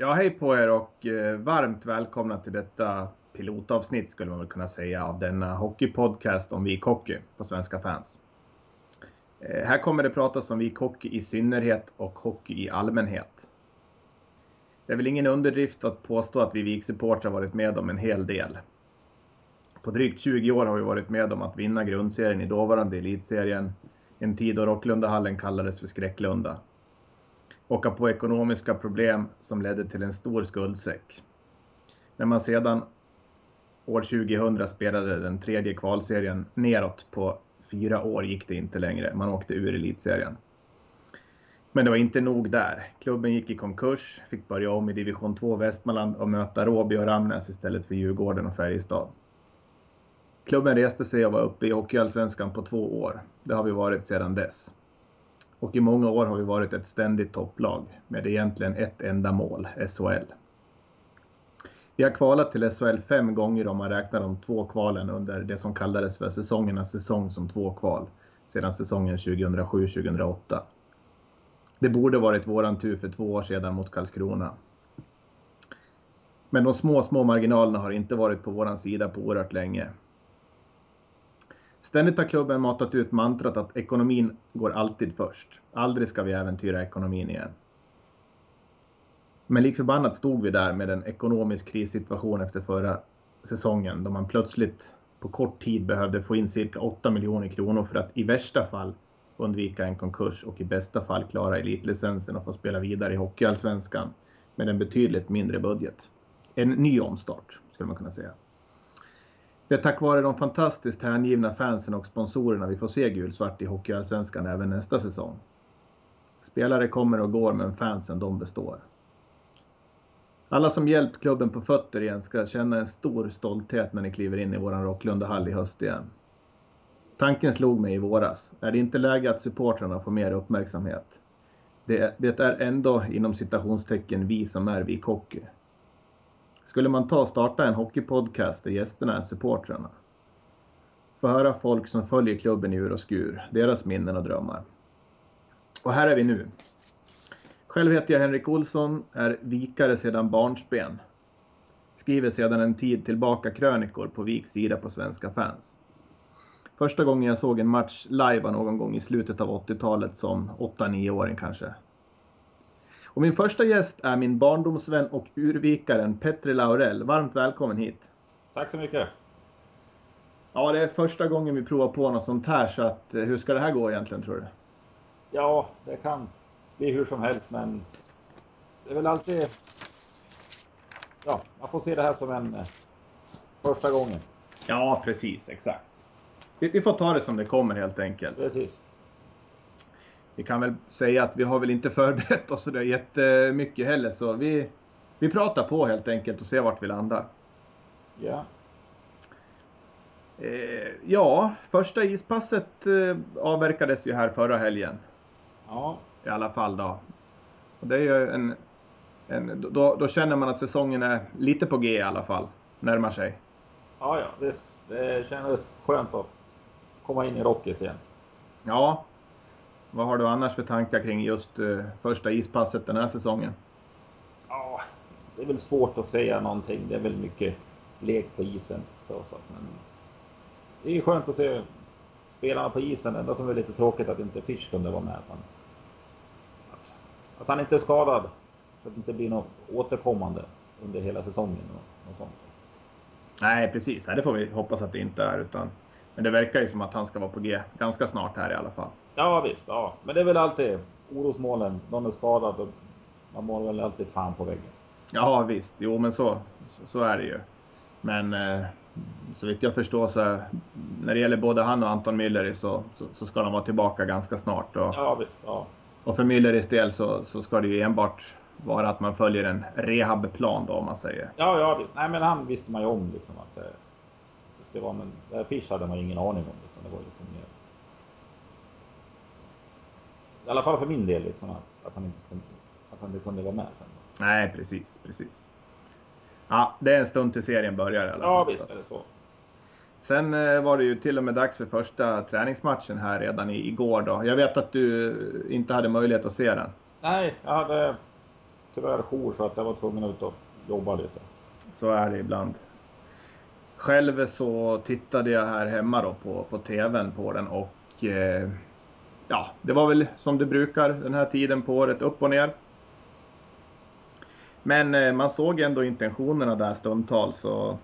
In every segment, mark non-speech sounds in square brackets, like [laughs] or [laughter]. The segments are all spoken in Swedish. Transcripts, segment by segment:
Ja, hej på er och eh, varmt välkomna till detta pilotavsnitt skulle man väl kunna säga av denna hockeypodcast om Vik Hockey på Svenska fans. Eh, här kommer det pratas om Vik Hockey i synnerhet och hockey i allmänhet. Det är väl ingen underdrift att påstå att vi Vik-supportrar varit med om en hel del. På drygt 20 år har vi varit med om att vinna grundserien i dåvarande elitserien, en tid då Rocklundahallen kallades för Skräcklunda åka på ekonomiska problem som ledde till en stor skuldsäck. När man sedan år 2000 spelade den tredje kvalserien neråt på fyra år gick det inte längre. Man åkte ur elitserien. Men det var inte nog där. Klubben gick i konkurs, fick börja om i division 2 Västmanland och möta Råby och Ramnäs istället för Djurgården och Färjestad. Klubben reste sig och var uppe i Hockeyallsvenskan på två år. Det har vi varit sedan dess. Och i många år har vi varit ett ständigt topplag med egentligen ett enda mål, SHL. Vi har kvalat till SHL fem gånger om man räknar de två kvalen under det som kallades för säsongernas säsong som två kval sedan säsongen 2007-2008. Det borde varit våran tur för två år sedan mot Karlskrona. Men de små, små marginalerna har inte varit på våran sida på oerhört länge. Ständigt har klubben matat ut mantrat att ekonomin går alltid först. Aldrig ska vi äventyra ekonomin igen. Men lik förbannat stod vi där med en ekonomisk krissituation efter förra säsongen då man plötsligt på kort tid behövde få in cirka 8 miljoner kronor för att i värsta fall undvika en konkurs och i bästa fall klara elitlicensen och få spela vidare i Hockeyallsvenskan med en betydligt mindre budget. En ny omstart skulle man kunna säga. Det är tack vare de fantastiskt hängivna fansen och sponsorerna vi får se gulsvart i Hockeyallsvenskan även nästa säsong. Spelare kommer och går men fansen de består. Alla som hjälpt klubben på fötter igen ska känna en stor stolthet när ni kliver in i våran Rocklundahall i höst igen. Tanken slog mig i våras. Är det inte läge att supportrarna får mer uppmärksamhet? Det, det är ändå inom citationstecken vi som är Vik Hockey. Skulle man ta och starta en hockeypodcast där gästerna är supportrarna? Få höra folk som följer klubben i ur och skur, deras minnen och drömmar. Och här är vi nu. Själv heter jag Henrik Olsson, är vikare sedan barnsben. Skriver sedan en tid tillbaka krönikor på Viks sida på Svenska fans. Första gången jag såg en match live var någon gång i slutet av 80-talet som 8-9-åring kanske. Och min första gäst är min barndomsvän och urvikaren Petri Laurel. Varmt välkommen hit. Tack så mycket. Ja, det är första gången vi provar på något sånt här så att eh, hur ska det här gå egentligen tror du? Ja, det kan bli hur som helst men det är väl alltid... Ja, man får se det här som en eh, första gången. Ja, precis, exakt. Vi, vi får ta det som det kommer helt enkelt. Precis. Vi kan väl säga att vi har väl inte [laughs] förberett oss sådär jättemycket heller så vi, vi pratar på helt enkelt och ser vart vi landar. Ja. Eh, ja, första ispasset eh, avverkades ju här förra helgen. Ja. I alla fall då. Och det är ju en, en då, då känner man att säsongen är lite på G i alla fall. Närmar sig. Ja, ja, det, det kändes skönt att komma in i Rockies igen. Ja. Vad har du annars för tankar kring just eh, första ispasset den här säsongen? Ja, det är väl svårt att säga någonting. Det är väl mycket lek på isen. Så, så. Men det är ju skönt att se spelarna på isen. Det enda som är lite tråkigt att inte Fish kunde vara med. Att han, att, att han inte är skadad. Så att det inte blir något återkommande under hela säsongen. Och, och sånt. Nej, precis. Det får vi hoppas att det inte är. Utan, men det verkar ju som att han ska vara på G ganska snart här i alla fall. Ja visst, ja. Men det är väl alltid orosmålen. Någon är skadad och man mår väl alltid fan på väggen. Ja visst, jo men så, så, är det ju. Men eh, så vitt jag förstår så är, när det gäller både han och Anton Mülleri så, så, så, ska de vara tillbaka ganska snart. Och, Ja visst, ja. och för Mülleris del så, så ska det ju enbart vara att man följer en rehabplan då om man säger. Ja, ja visst. Nej men han visste man ju om liksom att det, det skulle vara, men Fish hade man ju ingen aning om. Liksom. Det var liksom mer... I alla fall för min del liksom att, att han inte att han inte kunde vara med sen. Nej precis, precis. Ja, det är en stund till serien börjar i alla fall. Ja visst är det så. Sen eh, var det ju till och med dags för första träningsmatchen här redan igår då. Jag vet att du inte hade möjlighet att se den. Nej, jag hade tyvärr jour så att jag var tvungen att ut och jobba lite. Så är det ibland. Själv så tittade jag här hemma då på, på tvn på den och eh, ja, det var väl som det brukar den här tiden på året, upp och ner. Men eh, man såg ändå intentionerna där stundtals och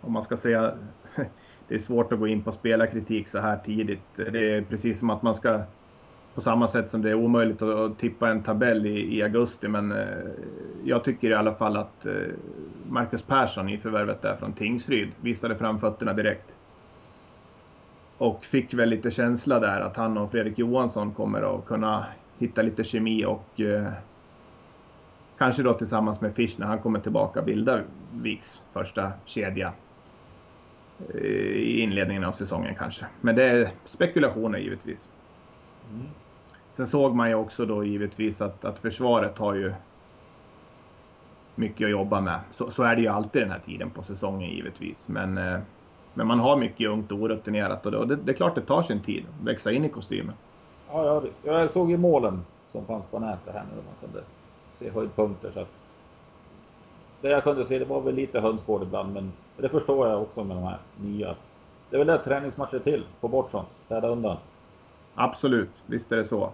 om man ska säga [laughs] det är svårt att gå in på spelarkritik så här tidigt. Det är precis som att man ska på samma sätt som det är omöjligt att, tippa en tabell i, i augusti. Men eh, jag tycker i alla fall att eh, Marcus Persson i förvärvet där från Tingsryd visade fram fötterna direkt. Och fick väl lite känsla där att han och Fredrik Johansson kommer att kunna hitta lite kemi och eh, kanske då tillsammans med Fisch när han kommer tillbaka bilda Viks första kedja eh, i inledningen av säsongen kanske. Men det är spekulationer givetvis. Mm. Sen såg man ju också då givetvis att, att försvaret har ju mycket att jobba med. Så, så är det ju alltid den här tiden på säsongen givetvis. Men, eh, men man har mycket ungt och orutinerat och, det, det, är klart det tar sin tid att växa in i kostymen. Ja, ja visst. Jag såg ju målen som fanns på nätet här nu där man kunde se höjdpunkter. Så att det jag kunde se det var väl lite hönsgård ibland men det förstår jag också med de här nya. Det är väl det träningsmatcher till, få bort sånt, städa undan. Absolut, visst är det så.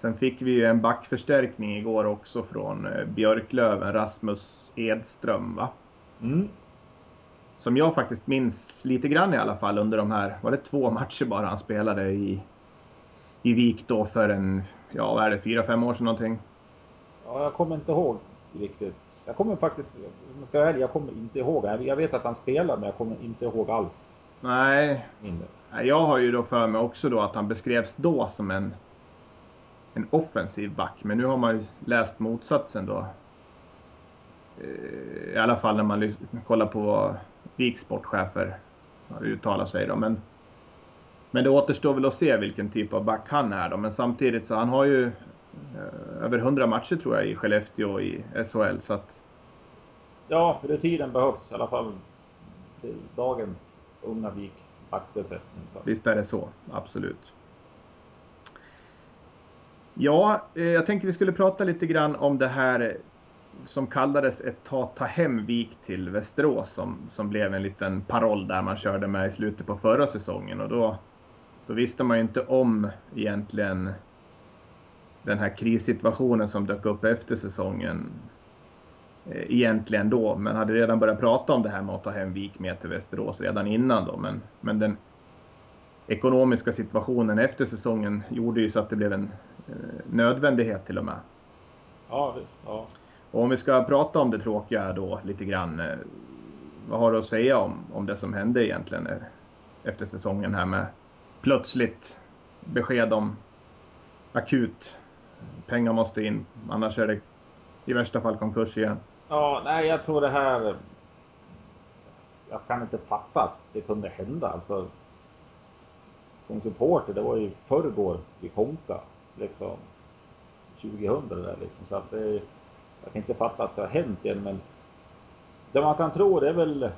Sen fick vi ju en backförstärkning igår också från eh, Björklöven, Rasmus Edström va? Mm. Som jag faktiskt minns lite grann i alla fall under de här, var det två matcher bara han spelade i, i Vik då för en, ja vad är det, fyra, fem år sedan någonting? Ja, jag kommer inte ihåg riktigt. Jag kommer faktiskt, om jag ska vara ärlig, jag kommer inte ihåg. Jag vet att han spelar, men jag kommer inte ihåg alls. Nej. Mindre. Jag har ju då för mig också då att han beskrevs då som en, en offensiv back. Men nu har man ju läst motsatsen då. Eh, I alla fall när man kollar på Viks sportchefer uttalar sig då. Men, men det återstår väl att se vilken typ av back han är då. Men samtidigt så han har ju eh, över 100 matcher tror jag i Skellefteå i SHL. Så att... Ja, tiden behövs i alla fall till dagens unga Vik backbesättning. Visst är det så, absolut. Ja, eh, jag tänkte vi skulle prata lite grann om det här som kallades ett ta, ta hem Vik till Västerås som, som blev en liten paroll där man körde med i slutet på förra säsongen och då, då visste man ju inte om egentligen den här krissituationen som dök upp efter säsongen eh, egentligen då, men hade redan börjat prata om det här med att ta hem Vik med till Västerås redan innan då. Men, men den ekonomiska situationen efter säsongen gjorde ju så att det blev en eh, nödvändighet till och med. Ja, visst. Ja. Och om vi ska prata om det tråkiga då lite grann. Eh, vad har du att säga om, om det som hände egentligen eh, efter säsongen här med plötsligt besked om akut pengar måste in, annars är det i värsta fall konkurs igen. Ja, nej, jag tror det här... Jag kan inte fatta att det kunde hända. Alltså, som supporter, det var ju förrgår i Honka, liksom 2000 där liksom. Så att det, jag kan inte fatta att det har hänt än, men det man kan tro det är väl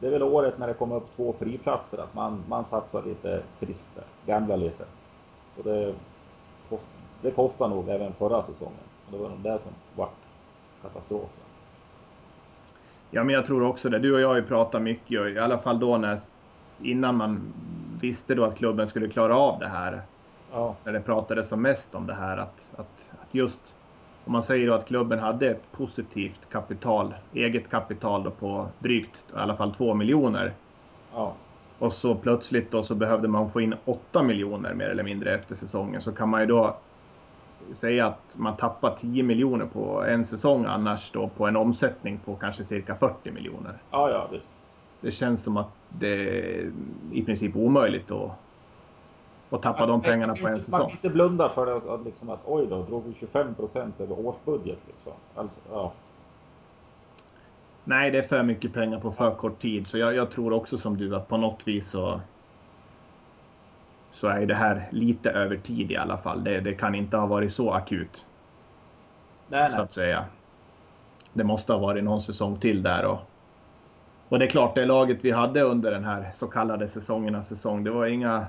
det är väl året när det kom upp två friplatser, att man, man satsar lite friskt där, gamblar lite. Och det, kost, det kostar nog även förra säsongen. Och det var nog det som vart katastrofen. Ja, men jag tror också det. Du och jag har ju pratat mycket, i alla fall då när, innan man visste då att klubben skulle klara av det här. Ja. När det pratades som mest om det här att, att, att just om man säger att klubben hade ett positivt kapital, eget kapital på drygt i alla fall två miljoner. Ja. Och så plötsligt då så behövde man få in åtta miljoner mer eller mindre efter säsongen så kan man ju då säga att man tappar 10 miljoner på en säsong annars då på en omsättning på kanske cirka 40 miljoner. Ja, ja, visst. Det känns som att det är i princip omöjligt att, att tappa de pengarna på en säsong. Man kan inte blunda för det, att, liksom att oj då, drog vi 25 procent över årsbudget liksom. Alltså, ja. Nej, det är för mycket pengar på för kort tid. Så jag, jag tror också som du att på något vis så så är det här lite över tid i alla fall. Det, det kan inte ha varit så akut. Nej, nej. Så att säga. Det måste ha varit någon säsong till där och, och det är klart, det laget vi hade under den här så kallade säsongernas säsong, det var inga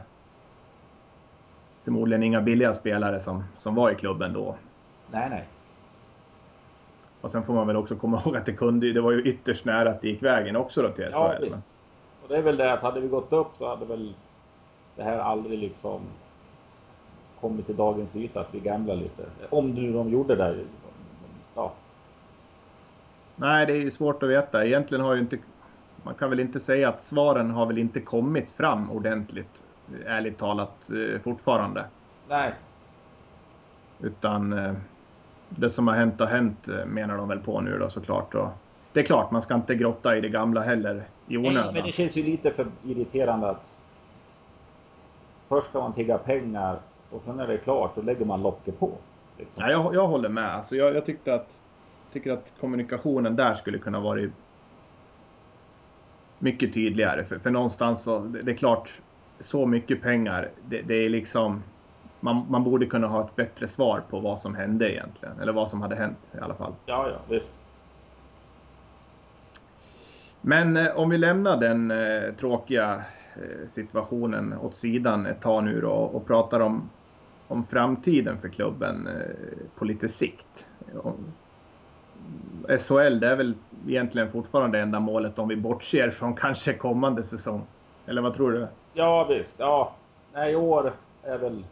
förmodligen inga billiga spelare som, som var i klubben då. Nej, nej. Och sen får man väl också komma [laughs] ihåg att det kunde det var ju ytterst nära att det gick vägen också då till SHL. Ja, visst. Och det är väl det att hade vi gått upp så hade väl det här aldrig liksom kommit till dagens yta att vi gamblar lite. Om nu de gjorde det. Ja. Nej, det är ju svårt att veta. Egentligen har ju inte... Man kan väl inte säga att svaren har väl inte kommit fram ordentligt, ärligt talat, eh, fortfarande. Nej. Utan eh, det som har hänt har hänt, eh, menar de väl på nu då såklart. Och det är klart, man ska inte grotta i det gamla heller i onödan. Nej, men det känns ju lite för irriterande att först ska man tigga pengar och sen är det klart, då lägger man locket på. Liksom. Ja, jag, jag håller med. Alltså jag, jag tyckte att, tycker att kommunikationen där skulle kunna varit mycket tydligare. För, för någonstans så, det, det är klart, så mycket pengar, det, det är liksom man, man, borde kunna ha ett bättre svar på vad som hände egentligen. Eller vad som hade hänt i alla fall. Ja, ja, visst. Men eh, om vi lämnar den eh, tråkiga eh, situationen åt sidan ett tag nu då och pratar om, om framtiden för klubben eh, på lite sikt. SHL, det är väl egentligen fortfarande enda målet om vi bortser från kanske kommande säsong. Eller vad tror du? Ja, visst. Ja, nej, i år är väl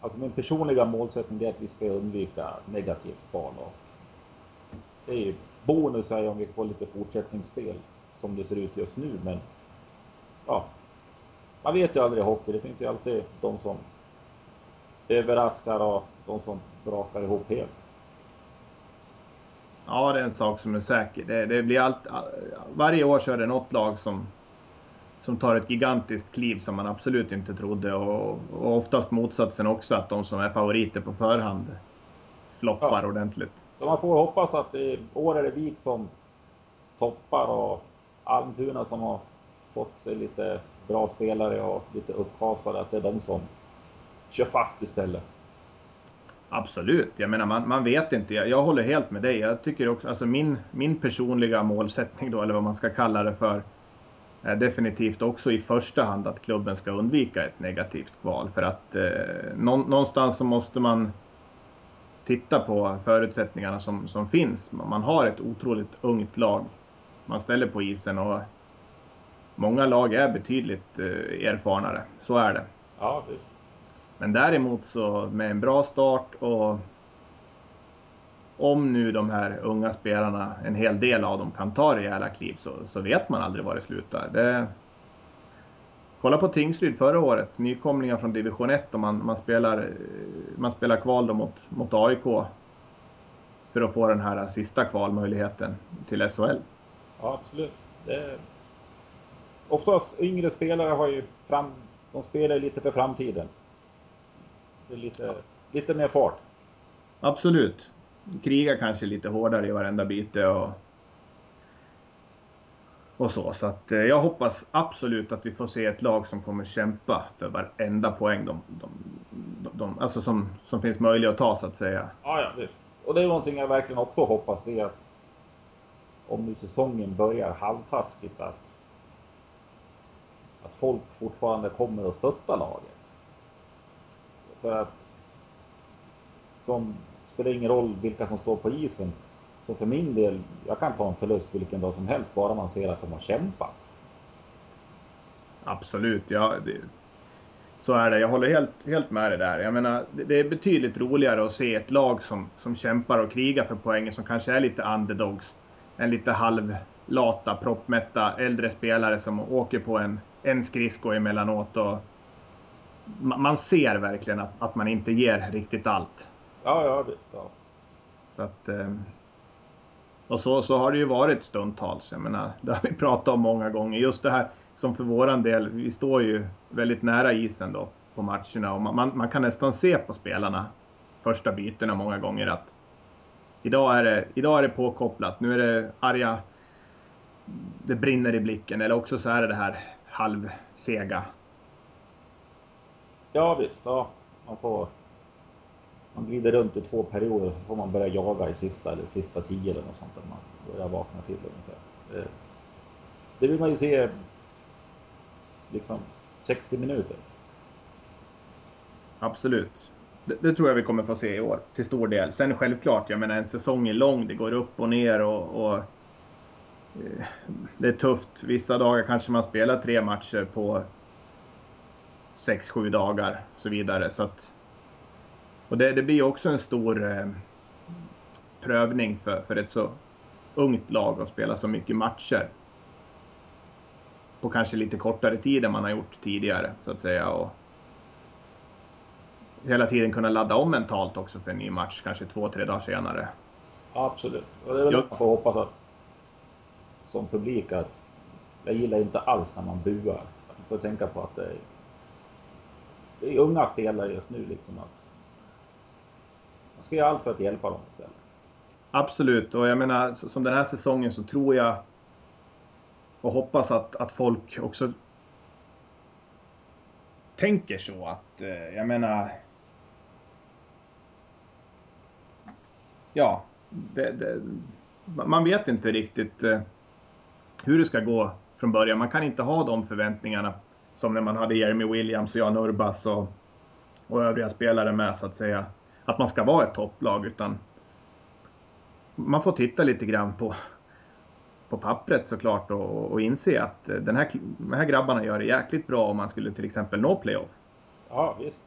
Alltså min personliga målsättning är att vi ska undvika negativt kval. Det är ju bonus här om vi får lite fortsättningsspel som det ser ut just nu. Men ja, man vet ju aldrig i hockey. Det finns ju alltid de som överraskar och de som brakar ihop helt. Ja, det är en sak som är säker. Det, det blir allt, varje år så är det något lag som som tar ett gigantiskt kliv som man absolut inte trodde och, och oftast motsatsen också att de som är favoriter på förhand floppar ja. ordentligt. Så man får hoppas att i år är det Vik som toppar och Almtuna som har fått sig lite bra spelare och lite uppkasade, att det är de som kör fast istället. Absolut, jag menar man, man vet inte. Jag, jag, håller helt med dig. Jag tycker också, alltså min, min personliga målsättning då, eller vad man ska kalla det för, är definitivt också i första hand att klubben ska undvika ett negativt kval. För att eh, någonstans så måste man titta på förutsättningarna som, som finns. Man har ett otroligt ungt lag man ställer på isen och många lag är betydligt eh, erfarnare. Så är det. Ja, visst. Men däremot så med en bra start och om nu de här unga spelarna, en hel del av dem kan ta rejäla kliv så, så vet man aldrig var det slutar. Det... Kolla på Tingsryd förra året, nykomlingar från division 1 och man, man, spelar, man spelar kval då mot, mot AIK för att få den här sista kvalmöjligheten till SHL. Ja, absolut. Det... Oftast yngre spelare har ju fram... De spelar lite för framtiden. Lite, lite mer fart. Absolut krigar kanske lite hårdare i varenda byte och, och så. Så att eh, jag hoppas absolut att vi får se ett lag som kommer kämpa för varenda poäng de, de, de, de alltså som, som finns möjlig att ta så att säga. Ja, ja, visst. Och det är någonting jag verkligen också hoppas det är att om nu säsongen börjar halvtaskigt att att folk fortfarande kommer att stötta laget. För att som spelar ingen roll vilka som står på isen. Så för min del, jag kan ta en förlust vilken dag som helst bara man ser att de har kämpat. Absolut, ja. Det, så är det. Jag håller helt, helt med dig där. Jag menar, det, det, är betydligt roligare att se ett lag som, som kämpar och krigar för poängen som kanske är lite underdogs. än lite halvlata, proppmätta äldre spelare som åker på en, en skridsko emellanåt. Och man ser verkligen att, att man inte ger riktigt allt. Ja, ja visst. Ja. Så att, ehm, och så, så har det ju varit stundtals. Jag menar, det har vi [laughs] pratat om många gånger. Just det här som för våran del, vi står ju väldigt nära isen då på matcherna och man, man kan nästan se på spelarna första bytena många gånger att idag är det, idag är det påkopplat. Nu är det arga, det brinner i blicken eller också så är det det här halvsega. Ja visst, ja. Man får man glider runt i två perioder och så får man börja jaga i sista eller sista tio eller något sånt där man börjar vakna till ungefär. Eh, det, vill man ju se liksom 60 minuter. Absolut. Det, det, tror jag vi kommer få se i år till stor del. Sen självklart, jag menar en säsong är lång, det går upp och ner och, och eh, det är tufft. Vissa dagar kanske man spelar tre matcher på sex, sju dagar och så vidare. Så att, och det, det blir också en stor eh, prövning för, för ett så ungt lag att spela så mycket matcher. På kanske lite kortare tid än man har gjort tidigare så att säga. Och hela tiden kunna ladda om mentalt också för en ny match, kanske två, tre dagar senare. Absolut. Och det är väl jag... man får hoppas att som publik att jag gillar inte alls när man buar. Man får tänka på att det är unga spelare just nu liksom. Att man ska göra allt för att hjälpa dem istället. Absolut, och jag menar som den här säsongen så tror jag och hoppas att, att folk också tänker så att, eh, jag menar ja, det, det, man vet inte riktigt eh, hur det ska gå från början. Man kan inte ha de förväntningarna som när man hade Jeremy Williams och Jan Urbas och, och övriga spelare med så att säga. Att man ska vara ett topplag utan man får titta lite grann på, på pappret såklart och, och inse att den här, de här grabbarna gör det jäkligt bra om man skulle till exempel nå playoff. Ja, visst.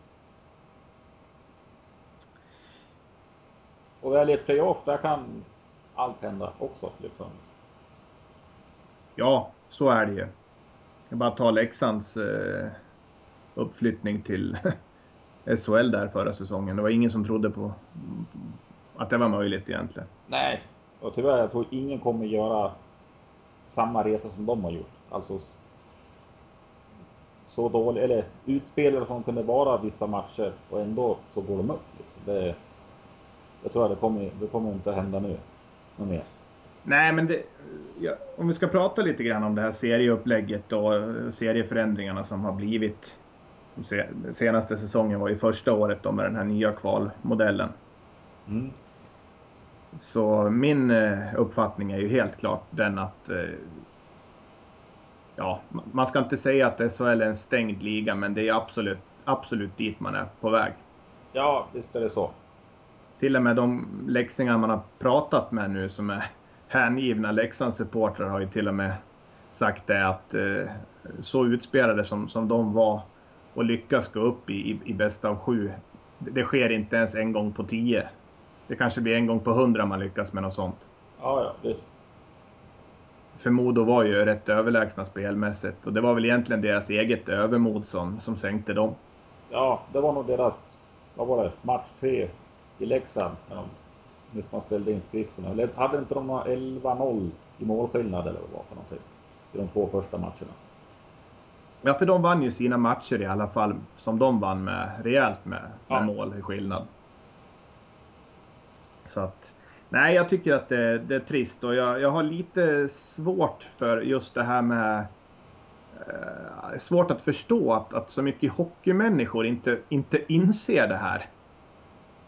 Och väl i ett playoff, där kan allt hända också. Liksom. Ja, så är det ju. Jag bara ta Leksands eh, uppflyttning till [laughs] SHL där förra säsongen. Det var ingen som trodde på att det var möjligt egentligen. Nej, och tyvärr jag tror ingen kommer göra samma resa som de har gjort. Alltså så dålig, eller utspelare som kunde vara vissa matcher och ändå så går de upp. Liksom. Det, jag tror att det kommer, det kommer inte att hända nu. Något mer. Nej, men det, ja, om vi ska prata lite grann om det här serieupplägget och serieförändringarna som har blivit. Senaste säsongen var ju första året då med den här nya kvalmodellen. Mm. Så min eh, uppfattning är ju helt klart den att eh, ja, man ska inte säga att SHL är en stängd liga, men det är absolut, absolut dit man är på väg. Ja, visst är det så till och med de läxingar man har pratat med nu som är hängivna Leksandssupportrar har ju till och med sagt det att eh, så utspelade som, som de var och lyckas gå upp i, i, i bästa av sju. Det sker inte ens en gång på tio. Det kanske blir en gång på hundra man lyckas med något sånt. Ja, ja. Det... För Modo var ju rätt överlägsna spelmässigt och det var väl egentligen deras eget övermod som, som sänkte dem. Ja, det var nog deras, vad var det, match tre i Leksand när de nästan ställde in skridskorna. Hade inte de 11-0 i målskillnad eller vad det var för någonting? I de två första matcherna. Ja, för de vann ju sina matcher i alla fall som de vann med rejält med, med ja. mål i skillnad. Så att, nej, jag tycker att det, det är trist och jag, jag har lite svårt för just det här med eh, svårt att förstå att, att så mycket hockeymänniskor inte, inte inser det här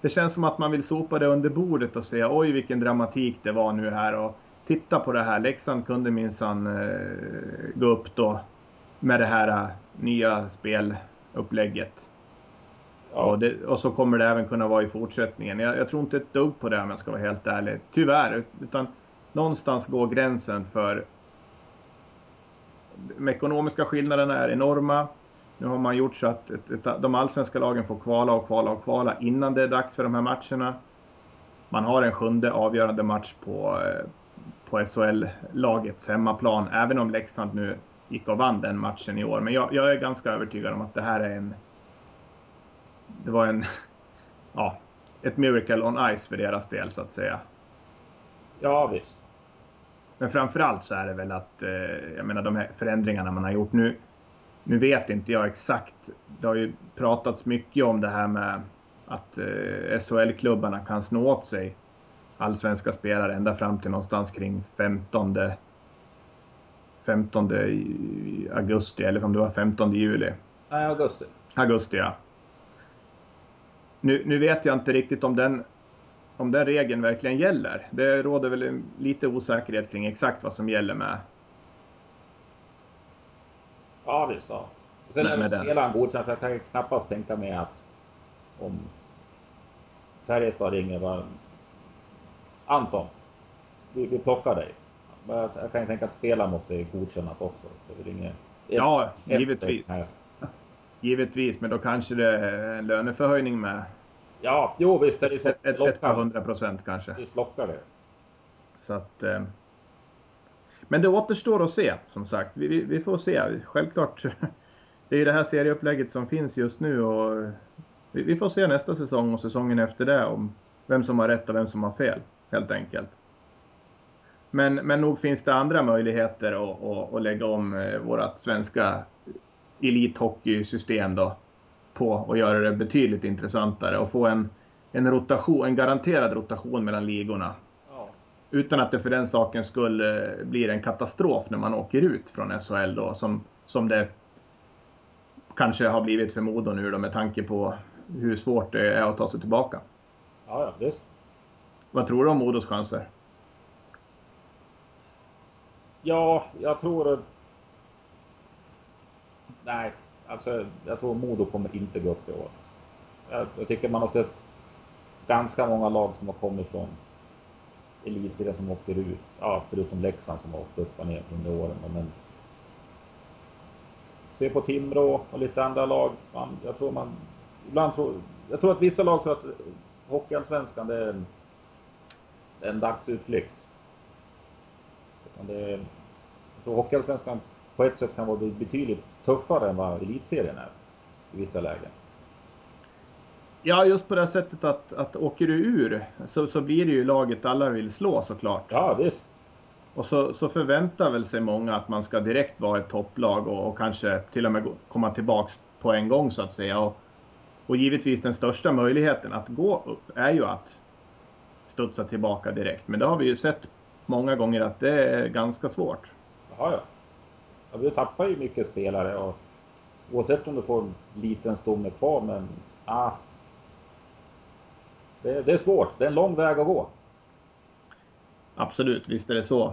det känns som att man vill sopa det under bordet och säga oj vilken dramatik det var nu här och titta på det här. Leksand kunde minsann eh, gå upp då med det här uh, nya spelupplägget. Ja. Och, det, och, så kommer det även kunna vara i fortsättningen. Jag, jag, tror inte ett dugg på det om jag ska vara helt ärlig. Tyvärr. Utan någonstans går gränsen för de ekonomiska skillnaderna är enorma. Nu har man gjort så att ett, ett, de allsvenska lagen får kvala och kvala och kvala innan det är dags för de här matcherna. Man har en sjunde avgörande match på, eh, på SHL-lagets hemmaplan, även om Leksand nu gick och vann den matchen i år. Men jag, jag är ganska övertygad om att det här är en... Det var en... [laughs] Ja, ett miracle on ice för deras del så att säga. Ja, visst. Men framförallt så är det väl att, eh, jag menar de här förändringarna man har gjort nu. Nu vet inte jag exakt. Det har ju pratats mycket om det här med att eh, SHL-klubbarna kan snå åt sig allsvenska spelare ända fram till någonstans kring 15 15 augusti eller om det var 15 juli. Nej, augusti. Augusti, ja. Nu, nu vet jag inte riktigt om den, om den regeln verkligen gäller. Det råder väl lite osäkerhet kring exakt vad som gäller med Ja visst. Ja. Sen är spelaren godkänd, för jag kan knappast tänka mig att om Färjestad ringer bara Anton, vi, vi plockar dig. Men jag, jag kan ju tänka att spelaren måste godkänna det också. Det är inget, Ja, ett givetvis. här. Givetvis, men då kanske det är en löneförhöjning med Ja, jo visst är det så ett, ett, ett par hundra procent kanske. Visst lockar det. Så att, eh, men det återstår att se, som sagt. Vi, vi, vi får se. Självklart, [laughs] det är ju det här serieupplägget som finns just nu och vi, vi får se nästa säsong och säsongen efter det om vem som har rätt och vem som har fel, helt enkelt. Men, men nog finns det andra möjligheter att, att, att lägga om eh, vårt svenska elithockeysystem då på och göra det betydligt intressantare och få en, en rotation, en garanterad rotation mellan ligorna. Utan att det för den saken skulle blir en katastrof när man åker ut från SHL då, som, som det kanske har blivit för Modo nu då med tanke på hur svårt det är att ta sig tillbaka. Ja, ja, visst. Vad tror du om Modos chanser? Ja, jag tror... Nej, alltså jag tror Modo kommer inte gå upp i år. Jag, jag tycker man har sett ganska många lag som har kommit från elitserien som åker ut. Ja, förutom Leksand som har åkt upp och ner under åren. Men se på Timrå och lite andra lag. Man, jag tror man... Ibland tror... Jag tror att vissa lag tror att Hockeyallsvenskan det är en, en dagsutflykt. Det jag tror Hockeyallsvenskan på ett sätt kan vara betydligt tuffare än vad elitserien är i vissa lägen. Ja, just på det sättet att, att åker du ur så, så blir det ju laget alla vill slå såklart. Ja, visst. Och så, så förväntar väl sig många att man ska direkt vara ett topplag och, och kanske till och med gå- komma tillbaks på en gång så att säga. Och, och givetvis den största möjligheten att gå upp är ju att studsa tillbaka direkt. Men det har vi ju sett många gånger att det är ganska svårt. Jaha, ja. ja. Vi tappar ju mycket spelare och oavsett om du får en liten stomme kvar, men ah, det, det är svårt. Det är en lång väg att gå. Absolut, visst är det så.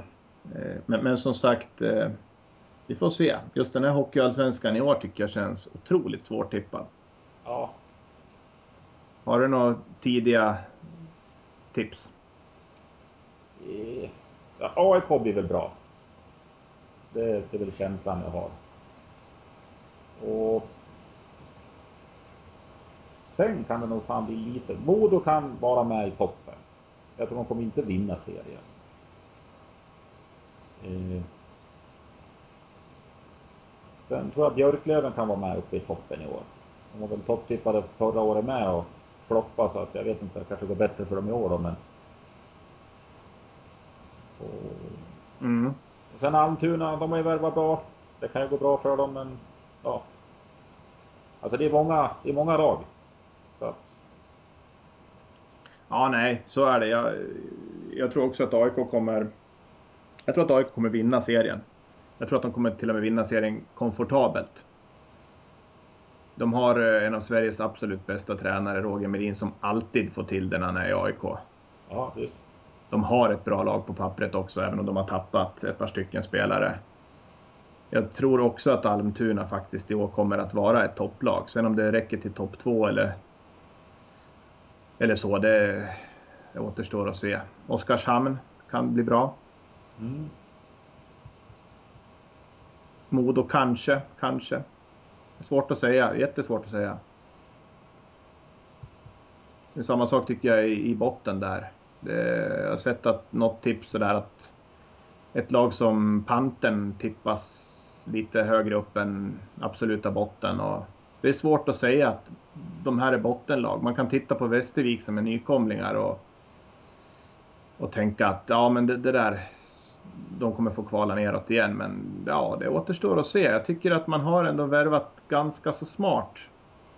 Eh, Men, men som sagt, eh, vi får se. Just den här Hockeyallsvenskan i år tycker jag känns otroligt svårtippad. Ja, Har du några tidiga tips? eh, ja, AIK blir väl bra. Det, det är väl känslan jag har. Och sen kan det nog fan bli lite. Modo kan vara med i toppen. Jag tror de kommer inte vinna serien. Eh, Sen tror jag Björklöven kan vara med uppe i toppen i år. De var väl topptippade förra året med och floppa så att jag vet inte, det kanske går bättre för dem i år då men. Och Mm. och sen Almtuna, de har ju värvat bra. Det kan ju gå bra för dem men ja. Alltså det är många, det är många lag. Så att, Ja, nej, så är det. Jag, jag tror också att AIK kommer... Jag tror att AIK kommer vinna serien. Jag tror att de kommer till och med vinna serien komfortabelt. De har eh, en av Sveriges absolut bästa tränare, Roger Melin, som alltid får till det när han är i AIK. ja, visst. De har ett bra lag på pappret också, även om de har tappat ett par stycken spelare. Jag tror också att Almtuna faktiskt i år kommer att vara ett topplag. Sen om det räcker till topp två eller, eller så, det, det återstår att se. Oskarshamn kan bli bra. Mm. Modo kanske, kanske. Svårt att säga, jättesvårt att säga. Det är samma sak tycker jag i, i botten där. Det, jag har sett att något tips sådär att ett lag som Panten tippas lite högre upp än absoluta botten. Och det är svårt att säga att de här är bottenlag. Man kan titta på Västervik som är nykomlingar och, och tänka att ja men det, det där, de kommer få kvala neråt igen. Men ja, det återstår att se. Jag tycker att man har ändå värvat ganska så smart.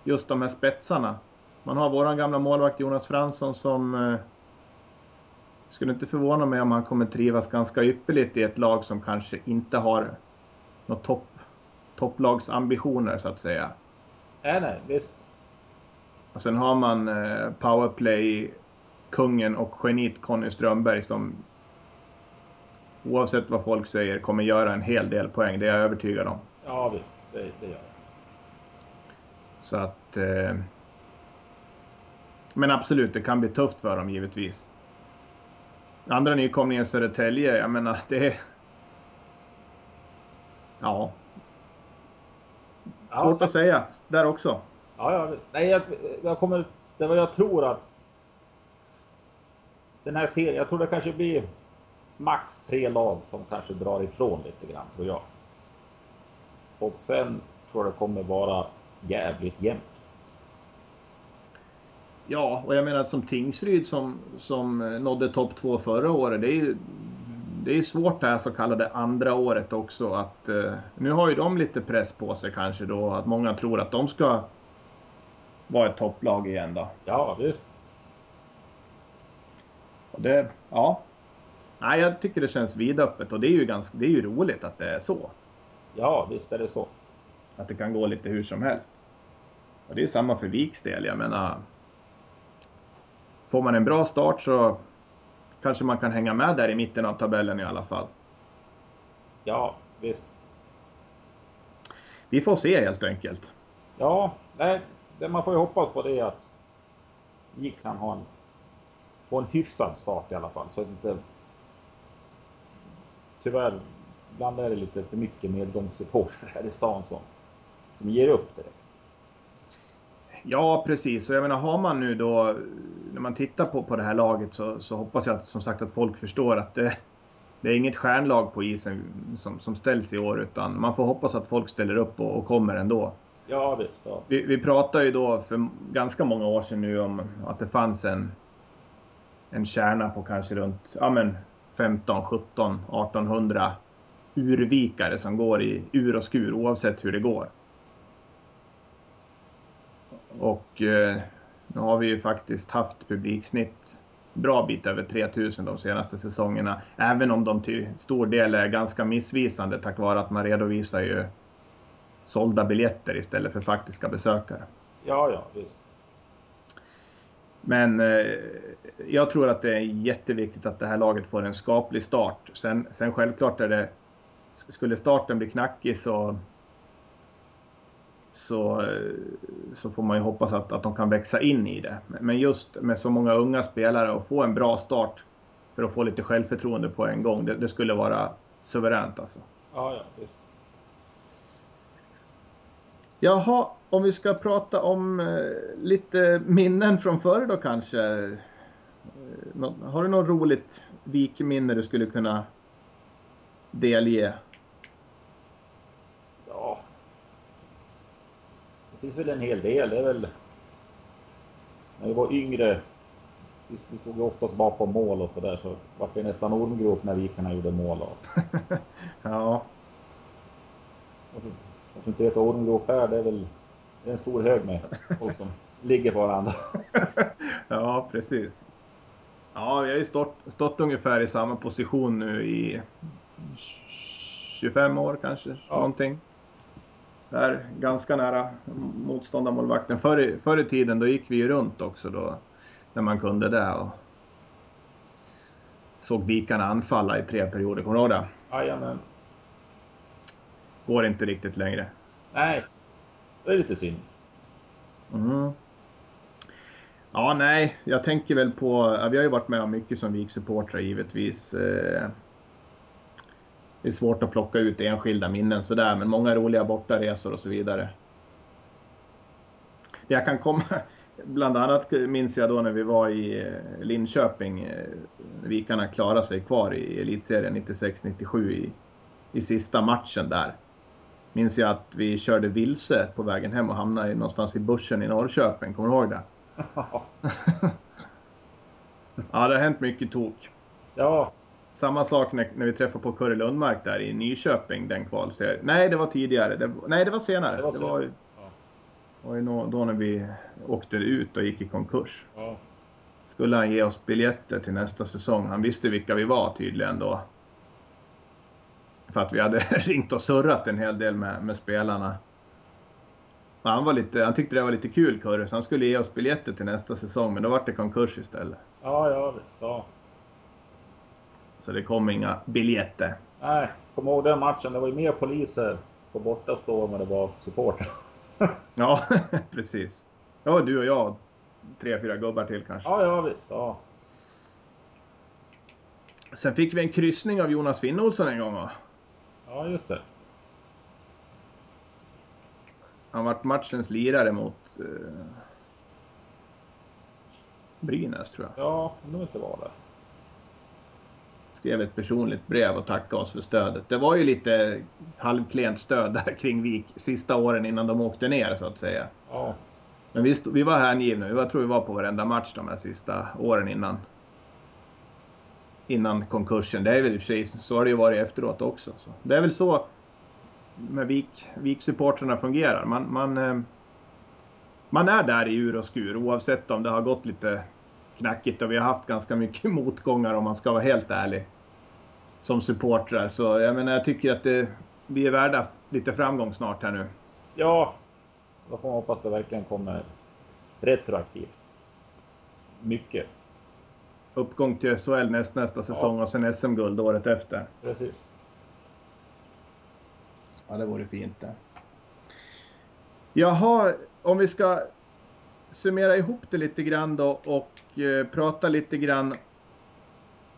Just de här spetsarna. Man har våran gamla målvakt Jonas Fransson som eh, skulle inte förvåna mig om han kommer trivas ganska ypperligt i ett lag som kanske inte har något topp, topplagsambitioner så att säga. Nej, nej, visst. Och sen har man eh, powerplay, kungen och geniet Conny Strömberg som oavsett vad folk säger kommer göra en hel del poäng. Det är jag övertygad om. Ja, visst. Det, det gör jag. Så att... Eh, Men absolut, det kan bli tufft för dem givetvis. Andra nykomlingen Södertälje, jag menar det är... Ja. Svårt ja, att säga där också. Ja, ja visst. Nej, jag, jag kommer... Det var jag tror att... Den här serien, jag tror det kanske blir max tre lag som kanske drar ifrån lite grann, tror jag. Och sen tror jag det kommer vara jävligt jämnt. Ja, och jag menar som Tingsryd som, som nådde topp två förra året, det är ju det är svårt det här så kallade andra året också att eh, nu har ju de lite press på sig kanske då att många tror att de ska vara ett topplag igen då. Ja, visst. Och det, ja. Nej, jag tycker det känns vidöppet och det är ju ganska, det är ju roligt att det är så. Ja, visst är det så. Att det kan gå lite hur som helst. Och det är samma för Viks del, jag menar. Får man en bra start så kanske man kan hänga med där i mitten av tabellen i alla fall. Ja, visst. Vi får se helt enkelt. Ja, nej, det man får ju hoppas på det är att Gick kan ha en, få en hyfsad start i alla fall. Så att inte... Tyvärr, ibland är det lite för mycket medgångssupportrar här i stan som, som ger upp direkt. Ja, precis. Och jag menar, har man nu då, när man tittar på, på det här laget så, så hoppas jag att, som sagt att folk förstår att det, det är inget stjärnlag på isen som, som ställs i år, utan man får hoppas att folk ställer upp och, och kommer ändå. Ja, visst. Ja. Vi, vi pratade ju då för ganska många år sedan nu om att det fanns en, en kärna på kanske runt ja, men 15, 17, 1800 urvikare som går i ur och skur oavsett hur det går. Och eh, nu har vi ju faktiskt haft publiksnitt bra bit över 3000 de senaste säsongerna. Även om de till stor del är ganska missvisande tack vare att man redovisar ju sålda biljetter istället för faktiska besökare. Ja, ja, visst. Men eh, jag tror att det är jätteviktigt att det här laget får en skaplig start. Sen, sen självklart är det, skulle starten bli knackig så så, så får man ju hoppas att, att de kan växa in i det. Men just med så många unga spelare och få en bra start för att få lite självförtroende på en gång, det, det skulle vara suveränt alltså. Ja, ja, visst. Jaha, om vi ska prata om eh, lite minnen från förr då kanske. Eh, har du något roligt vikminne du skulle kunna delge? Ja. Det finns väl en hel del. Det är väl... När vi var yngre. Vi stod ju oftast bakom mål och sådär så vart det nästan ormgrop när vikarna gjorde mål. Och, [laughs] Ja, tror inte vet vad ormgrop är. Det är väl det är en stor hög med folk som ligger på varandra. [laughs] ja precis. Ja, vi har ju stått, stått ungefär i samma position nu i 25 år kanske, Ja. någonting. Där, ganska nära motståndarmålvakten. Förr, förr i tiden då gick vi ju runt också då, när man kunde det. Och såg vikarna anfalla i tre perioder, kommer du ihåg det? Jajamän. Går inte riktigt längre. Nej. Det är lite synd. Mm. Ja, nej, jag tänker väl på, vi har ju varit med om mycket som VIK-supportrar givetvis. Eh, Det är svårt att plocka ut enskilda minnen sådär, men många roliga bortaresor och så vidare. Jag kan komma, [laughs] bland annat minns jag då när vi var i eh, Linköping, eh, Vikarna klarade sig kvar i elitserien 96-97 i, i sista matchen där minns jag att vi körde vilse på vägen hem och hamnade någonstans i bussen i Norrköping. Kommer du ihåg det? [laughs] ja, det har hänt mycket tok. ja, Samma sak när, när vi träffade på Curre Lundmark där i Nyköping, den kvalserien. Nej, det var tidigare. Det, nej, det var senare. Det var Det var, Ja. var nå- då när vi åkte ut och gick i konkurs. ja. Skulle han ge oss biljetter till nästa säsong. Han visste vilka vi var tydligen då. För att vi hade [laughs] ringt och surrat en hel del med, med spelarna. Och han, var lite, han tyckte det var lite kul Kurre, så han skulle ge oss biljetter till nästa säsong. Men då var det konkurs istället. Ja, ja, visst. Ja. Så det kom inga biljetter. Nej, kom ihåg den matchen. Det var ju mer poliser på bortastå än vad det var supportrar. [laughs] Ja, [laughs] precis. Ja, du och jag tre, fyra gubbar till kanske. Ja, ja visst. Ja. Sen fick vi en kryssning av Jonas Finnolsson en gång va? ja, just det. Han vart matchens lirare mot eh, Brynäs tror jag. Ja, om de inte var det. Skrev ett personligt brev och tackade oss för stödet. Det var ju lite halvklent stöd där kring Vik sista åren innan de åkte ner så att säga. Ja, Men vi, stod, vi var hängivna. Vi var, tror vi var på varenda match de här sista åren innan. Innan konkursen. Det är väl i och för sig, så har det ju varit efteråt också. Så. Det är väl så med Vik, Vik-supportrarna fungerar. Man, man, eh, man är där i ur och skur oavsett om det har gått lite knackigt och vi har haft ganska mycket [laughs] motgångar om man ska vara helt ärlig. Som supportrar. Så jag menar, jag tycker att det, vi är värda lite framgång snart här nu. ja. Då får man hoppas att det verkligen kommer retroaktivt. Mycket. uppgång till SHL näst, nästa säsong och sen SM-guld året efter. Precis. Ja, det vore fint det. Jaha, om vi ska summera ihop det lite grann då och eh, prata lite grann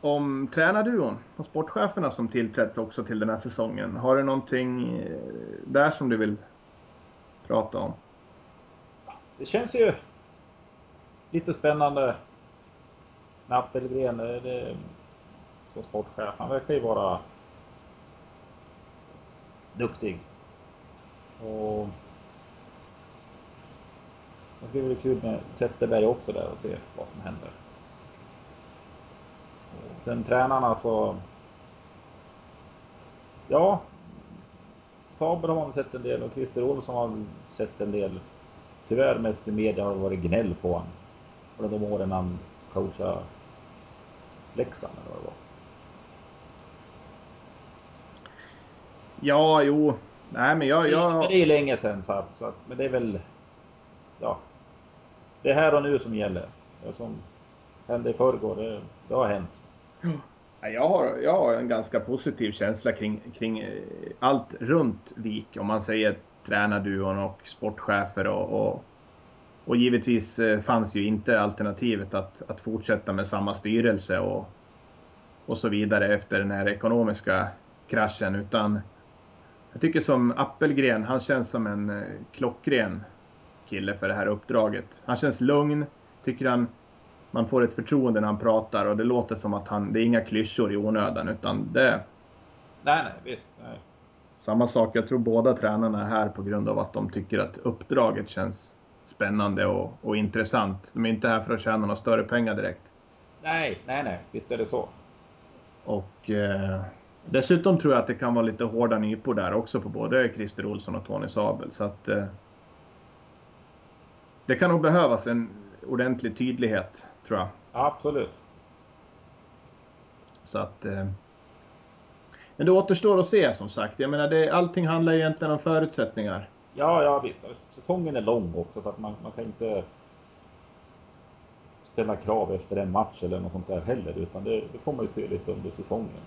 om tränarduon och sportcheferna som tillträtts också till den här säsongen. Har du någonting eh, där som du vill prata om? Det känns ju lite spännande med Appelgren som sportchef. Han verkar ju vara duktig. Och det ska bli kul med Zetterberg också där och se vad som händer. Och sen tränarna så... Ja. Saber har man sett en del och Christer Olsson har sett en del. Tyvärr mest i media har det varit gnäll på honom. Under de åren han coachade Leksand eller vad det var. Ja, jo. Nej, men jag... Jag... det är länge sedan så att, så att, men det är väl... Ja. Det är här och nu som gäller. Det som hände i förrgår, det, det har hänt. Jag har, jag har en ganska positiv känsla kring, kring eh, allt runt Vik. Om man säger tränarduon och sportchefer och, och, och givetvis eh, fanns ju inte alternativet att, att fortsätta med samma styrelse och, och så vidare efter den här ekonomiska kraschen. Utan jag tycker som Appelgren, han känns som en eh, klockren kille för det här uppdraget. Han känns lugn, tycker han man får ett förtroende när han pratar och det låter som att han, det är inga klyschor i onödan utan det Nej, nej, visst. Nej. samma sak. Jag tror båda tränarna är här på grund av att de tycker att uppdraget känns spännande och, och intressant. De är inte här för att tjäna några större pengar direkt. nej, nej, nej, visst är det så. Och eh, dessutom tror jag att det kan vara lite hårda nypor där också på både Christer Olsson och Tony Sabel. Så att eh, det kan nog behövas en ordentlig tydlighet tror jag. Absolut. Så att... Eh, men det återstår att se som sagt. Jag menar, det, allting handlar ju egentligen om förutsättningar. Ja, ja visst. Säsongen är lång också så att man, man kan inte ställa krav efter en match eller något sånt där heller. Utan det, det får man ju se lite under säsongen.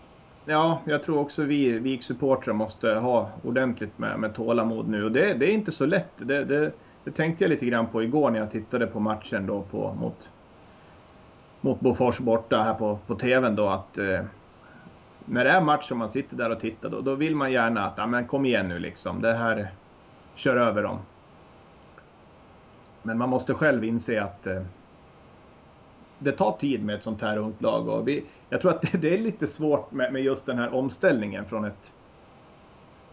Ja, jag tror också vi VIK-supportrar måste ha ordentligt med, med tålamod nu. Och det, det är inte så lätt. Det, det, det tänkte jag lite grann på igår när jag tittade på matchen då på, mot, mot Bofors borta här på, på TVn då att eh, när det är match och man sitter där och tittar då, då vill man gärna att, ja men kom igen nu liksom, det här, kör över dem. Men man måste själv inse att eh, det tar tid med ett sånt här ungt lag och vi, jag tror att det, det är lite svårt med, med just den här omställningen från ett,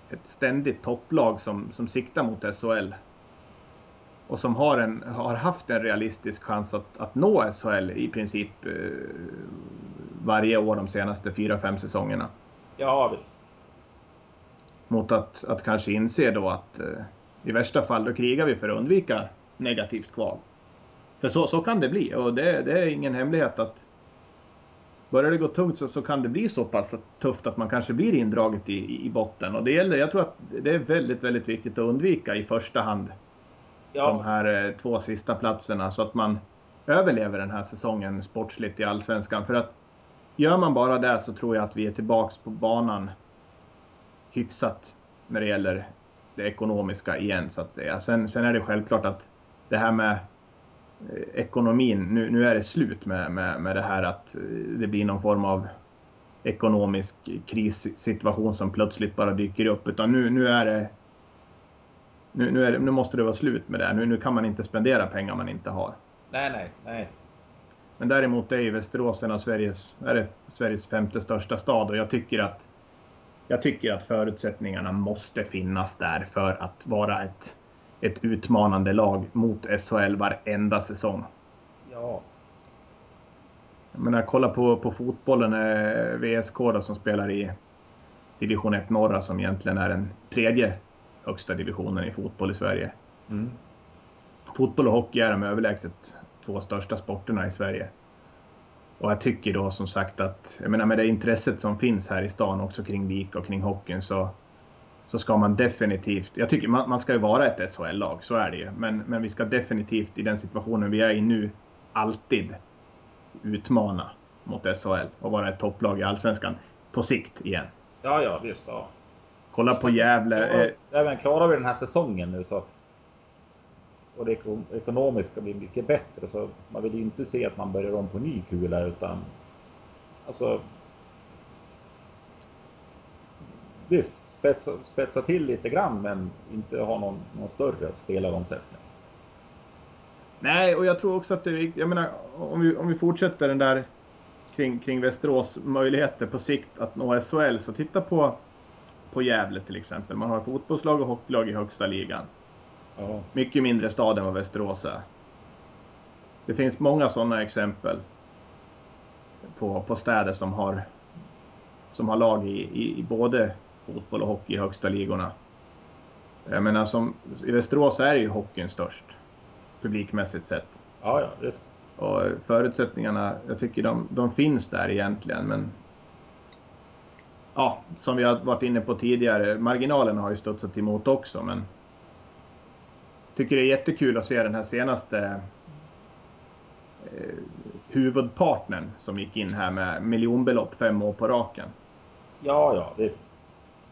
ett ständigt topplag som, som siktar mot SHL och som har, en, har haft en realistisk chans att, att nå SHL i princip eh, varje år de senaste fyra fem säsongerna. Ja, visst. Mot att, att kanske inse då att eh, i värsta fall då krigar vi för att undvika negativt kval. För så, så kan det bli och det, det är ingen hemlighet att börjar det gå tungt så, så kan det bli så pass tufft att man kanske blir indraget i, i botten. Och det gäller, jag tror att det är väldigt, väldigt viktigt att undvika i första hand de här eh, två sista platserna så att man överlever den här säsongen sportsligt i Allsvenskan. För att gör man bara det så tror jag att vi är tillbaks på banan hyfsat när det gäller det ekonomiska igen så att säga. Sen, sen är det självklart att det här med eh, ekonomin, nu, nu är det slut med, med, med det här att eh, det blir någon form av ekonomisk krissituation som plötsligt bara dyker upp. Utan nu, nu är det nu, nu, det, nu måste det vara slut med det. Nu, nu kan man inte spendera pengar man inte har. Nej, nej, nej. Men däremot är ju Västerås en av Sveriges, är det Sveriges femte största stad och jag tycker att jag tycker att förutsättningarna måste finnas där för att vara ett, ett utmanande lag mot SHL varenda säsong. Ja. Jag menar, kolla på, på fotbollen, eh, VSK då, som spelar i division 1 norra som egentligen är den tredje högsta divisionen i fotboll i Sverige. Mm. Fotboll och hockey är de överlägset två största sporterna i Sverige. Och jag tycker då som sagt att, jag menar med det intresset som finns här i stan också kring VIK och kring hockeyn så, så ska man definitivt, jag tycker man, man ska ju vara ett SHL-lag, så är det ju. Men, men vi ska definitivt i den situationen vi är i nu alltid utmana mot SHL och vara ett topplag i Allsvenskan på sikt igen. Ja, ja, visst. Ja. Kolla på Gävle. Eh, även klarar vi den här säsongen nu så och det ekonomiska blir mycket bättre så man vill ju inte se att man börjar om på ny kula utan alltså Visst, spetsa, spetsa till lite grann men inte ha någon, någon större spelaromsättning. Nej, och jag tror också att det är Jag menar, om vi, om vi fortsätter den där kring, kring Västerås möjligheter på sikt att nå SHL, så titta på, på Gävle till exempel. Man har fotbollslag och hockeylag i högsta ligan. Ja. Mycket mindre stad än vad Västerås är. Det finns många sådana exempel på, på städer som har, som har lag i, i, i både fotboll och hockey i högsta ligorna. Jag menar, som, i Västerås är ju hockeyn störst publikmässigt sett. Ja, ja. Och förutsättningarna, jag tycker de, de finns där egentligen, men ja, som vi har varit inne på tidigare, marginalerna har ju studsat emot också, men tycker det är jättekul att se den här senaste eh, huvudpartnern som gick in här med miljonbelopp fem år på raken. Ja, ja, visst.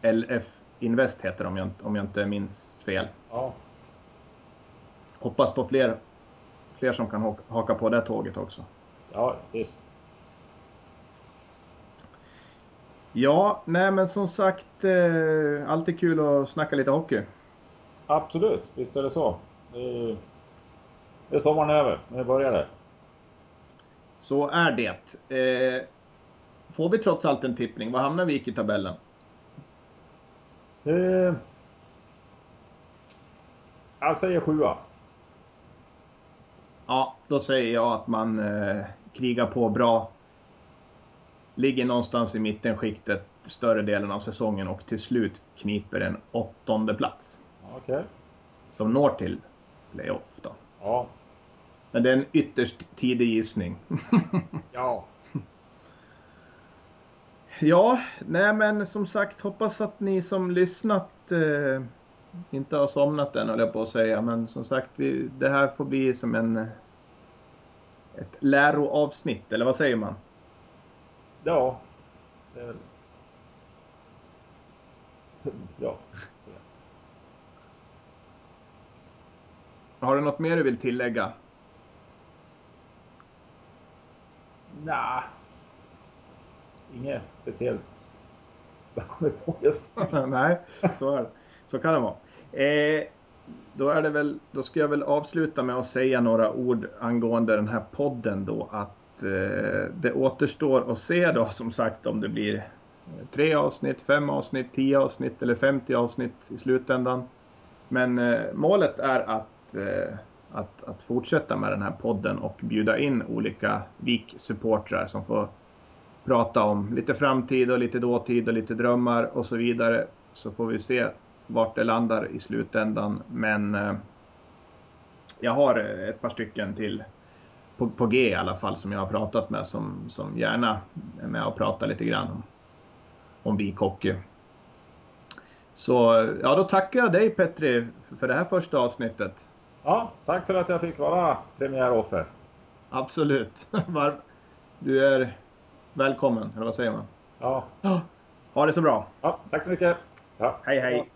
LF Invest heter de om om jag inte minns fel. Ja hoppas på fler, fler som kan haka på det tåget också. Ja, visst. Ja, nej men som sagt, eh, alltid kul att snacka lite hockey. Absolut, visst är det så. Det är, det är sommaren över, nu börjar det. Så är det. Eh, får vi trots allt en tippning? Vad hamnar vi i tabellen? Eh, jag säger sjua. Ja, då säger jag att man eh, krigar på bra. Ligger någonstans i mittenskiktet större delen av säsongen och till slut kniper en åttonde plats. Okay. Som når till playoff då. Ja. Men det är en ytterst tidig gissning. [laughs] ja. Ja, nej men som sagt hoppas att ni som lyssnat eh, inte har somnat än höll jag på att säga. Men som sagt, vi, det här får bli som en ett läroavsnitt, eller vad säger man? Ja. Det är väl... Ja. Har du något mer du vill tillägga? Nej. Inget speciellt jag kommer på just [laughs] Nej, så, är det. så kan det vara. Eh, då, är det väl, då ska jag väl avsluta med att säga några ord angående den här podden då. Att eh, Eh, det återstår att se då som sagt om det blir eh, tre avsnitt, fem avsnitt, tio avsnitt eller 50 avsnitt i slutändan. Men eh, målet är att, eh, att, att fortsätta med den här podden och bjuda in olika VIK-supportrar som får prata om lite framtid och lite dåtid och lite drömmar och så vidare. Så får vi se vart det landar i slutändan. Men eh, jag har eh, ett par stycken till på, på, G i alla fall som jag har pratat med som, som gärna är med och pratar lite grann om, om vikhockey. Så ja, då tackar jag dig Petri för det här första avsnittet. Ja, tack för att jag fick vara premiäroffer. Absolut. [laughs] Du är välkommen, eller vad säger man? Ja. Ha det så bra. Ja, tack så mycket. Ja. Hej hej.